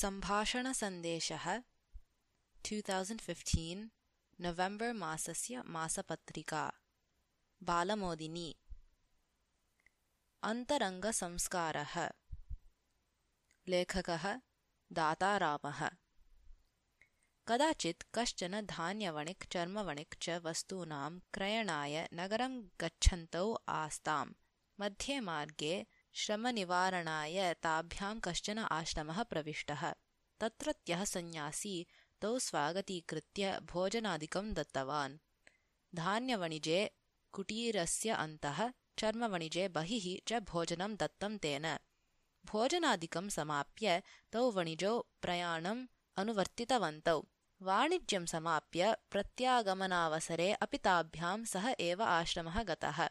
सम्भाषणसन्देशः two thousand fifteen November मासस्य मासपत्रिका बालमोदिनी। अन्तरङ्गसंस्कारः। लेखकः दातारामः। कदाचित् कश्चन धान्यवणिक् चर्मवणिक् च वस्तूनां क्रयणाय नगरं गच्छन्तौ आस्ताम्। मध्ये मार्गे श्रमनिवारणाय ताभ्यां कश्चन आश्रमः प्रविष्टः। तत्रत्यः सन्न्यासी तौ स्वागतीकृत्य भोजनादिकं दत्तवान्। धान्यवणिजे कुटीरस्य अन्तः चर्मवणिजे बहिः च भोजनं दत्तं तेन। भोजनादिकं समाप्य तौ वणिजौ प्रयाणम् अनुवर्तितवन्तौ। वाणिज्यं समाप्य प्रत्यागमनावसरे अपि ताभ्यां सह एव आश्रमः गतः।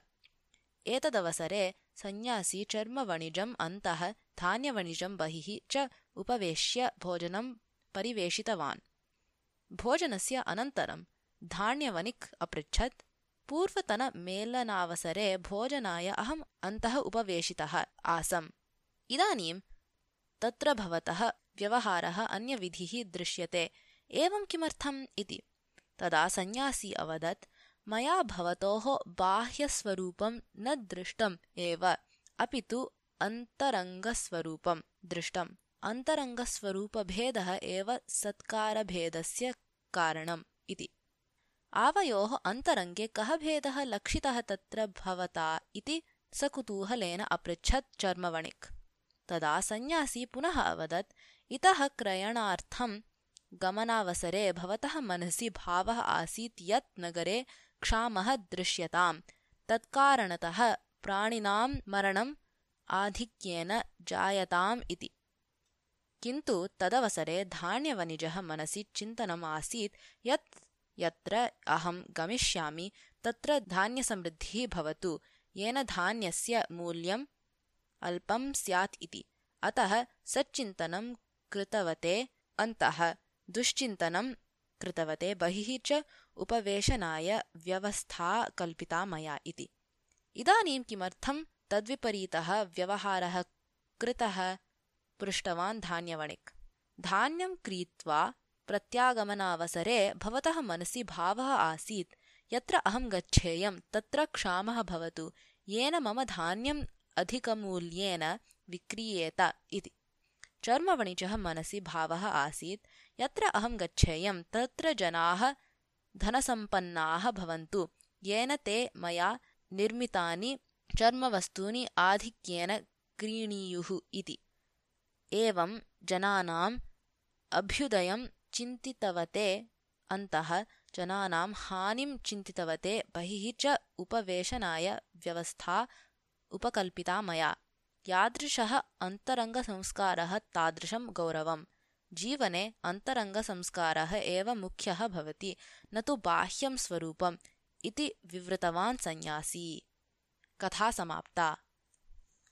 एतदवसरे सन्न्यासी चर्मवणिजम् अन्तः धान्यवणिजं बहिः च उपवेश्य भोजनं परिवेशितवान्। भोजनस्य अनन्तरं धान्यवणिक् अपृच्छत् पूर्वतनमेलनावसरे भोजनाय अहम् अन्तः उपवेशितः आसम्। इदानीं तत्र भवतः व्यवहारः अन्यविधिः दृश्यते। एवं किमर्थम् इति? तदा सन्न्यासी अवदत् मया भवतोः बाह्यस्वरूपं न दृष्टम् एव। अपि तु अन्तरङ्गस्वरूपं दृष्टम्। अन्तरङ्गस्वरूपभेदः एव सत्कारभेदस्य कारणम् इति। आवयोः अन्तरङ्गे कः भेदः लक्षितः तत्र भवता इति सकुतूहलेन अपृच्छत् चर्मवणिक्। तदा सन्न्यासी पुनः अवदत् इतः क्रयणार्थं गमनावसरे भवतः मनसि भावः आसीत् यत् नगरे क्षामः दृश्यताम्। तत्कारणतः प्राणिनां मरणम् आधिक्येन जायताम् इति। किन्तु तदवसरे धान्यवनिजः मनसि चिन्तनम् आसीत् यत् यत्र अहं गमिष्यामि तत्र धान्यसमृद्धिः भवतु येन धान्यस्य मूल्यम् अल्पं स्यात् इति। अतः सच्चिन्तनं कृतवते अन्तः दुश्चिन्तनं कृतवते बहिः च उपवेशनाय व्यवस्था कल्पिता मया इति। इदानीं किमर्थं तद्विपरीतः व्यवहारः कृतः? पृष्टवान् धान्यवणिक्। धान्यं क्रीत्वा प्रत्यागमनावसरे भवतः मनसि भावः आसीत्। यत्र अहं गच्छेयं तत्र क्षामः भवतु। येन मम धान्यम् अधिकमूल्येन विक्रीयेत इति। चर्मवणिजः मनसि भावः आसीत् यत्र अहं गच्छेयं तत्र जनाः धनसम्पन्नाः भवन्तु। येन ते मया निर्मितानि चर्मवस्तूनि आधिक्येन क्रीणीयुः इति। एवं जनानाम् अभ्युदयं चिन्तितवते अन्तः जनानां हानिं चिन्तितवते बहिः च उपवेशनाय व्यवस्था उपकल्पिता मया। यादृशः अन्तरङ्गसंस्कारः तादृशं गौरवम् जीवने अन्तरङ्गसंस्कारः एव मुख्य भवति न तु बाह्यं स्वरूपम् इति विवृतवान् सन्न्यासी। कथा समाप्ता।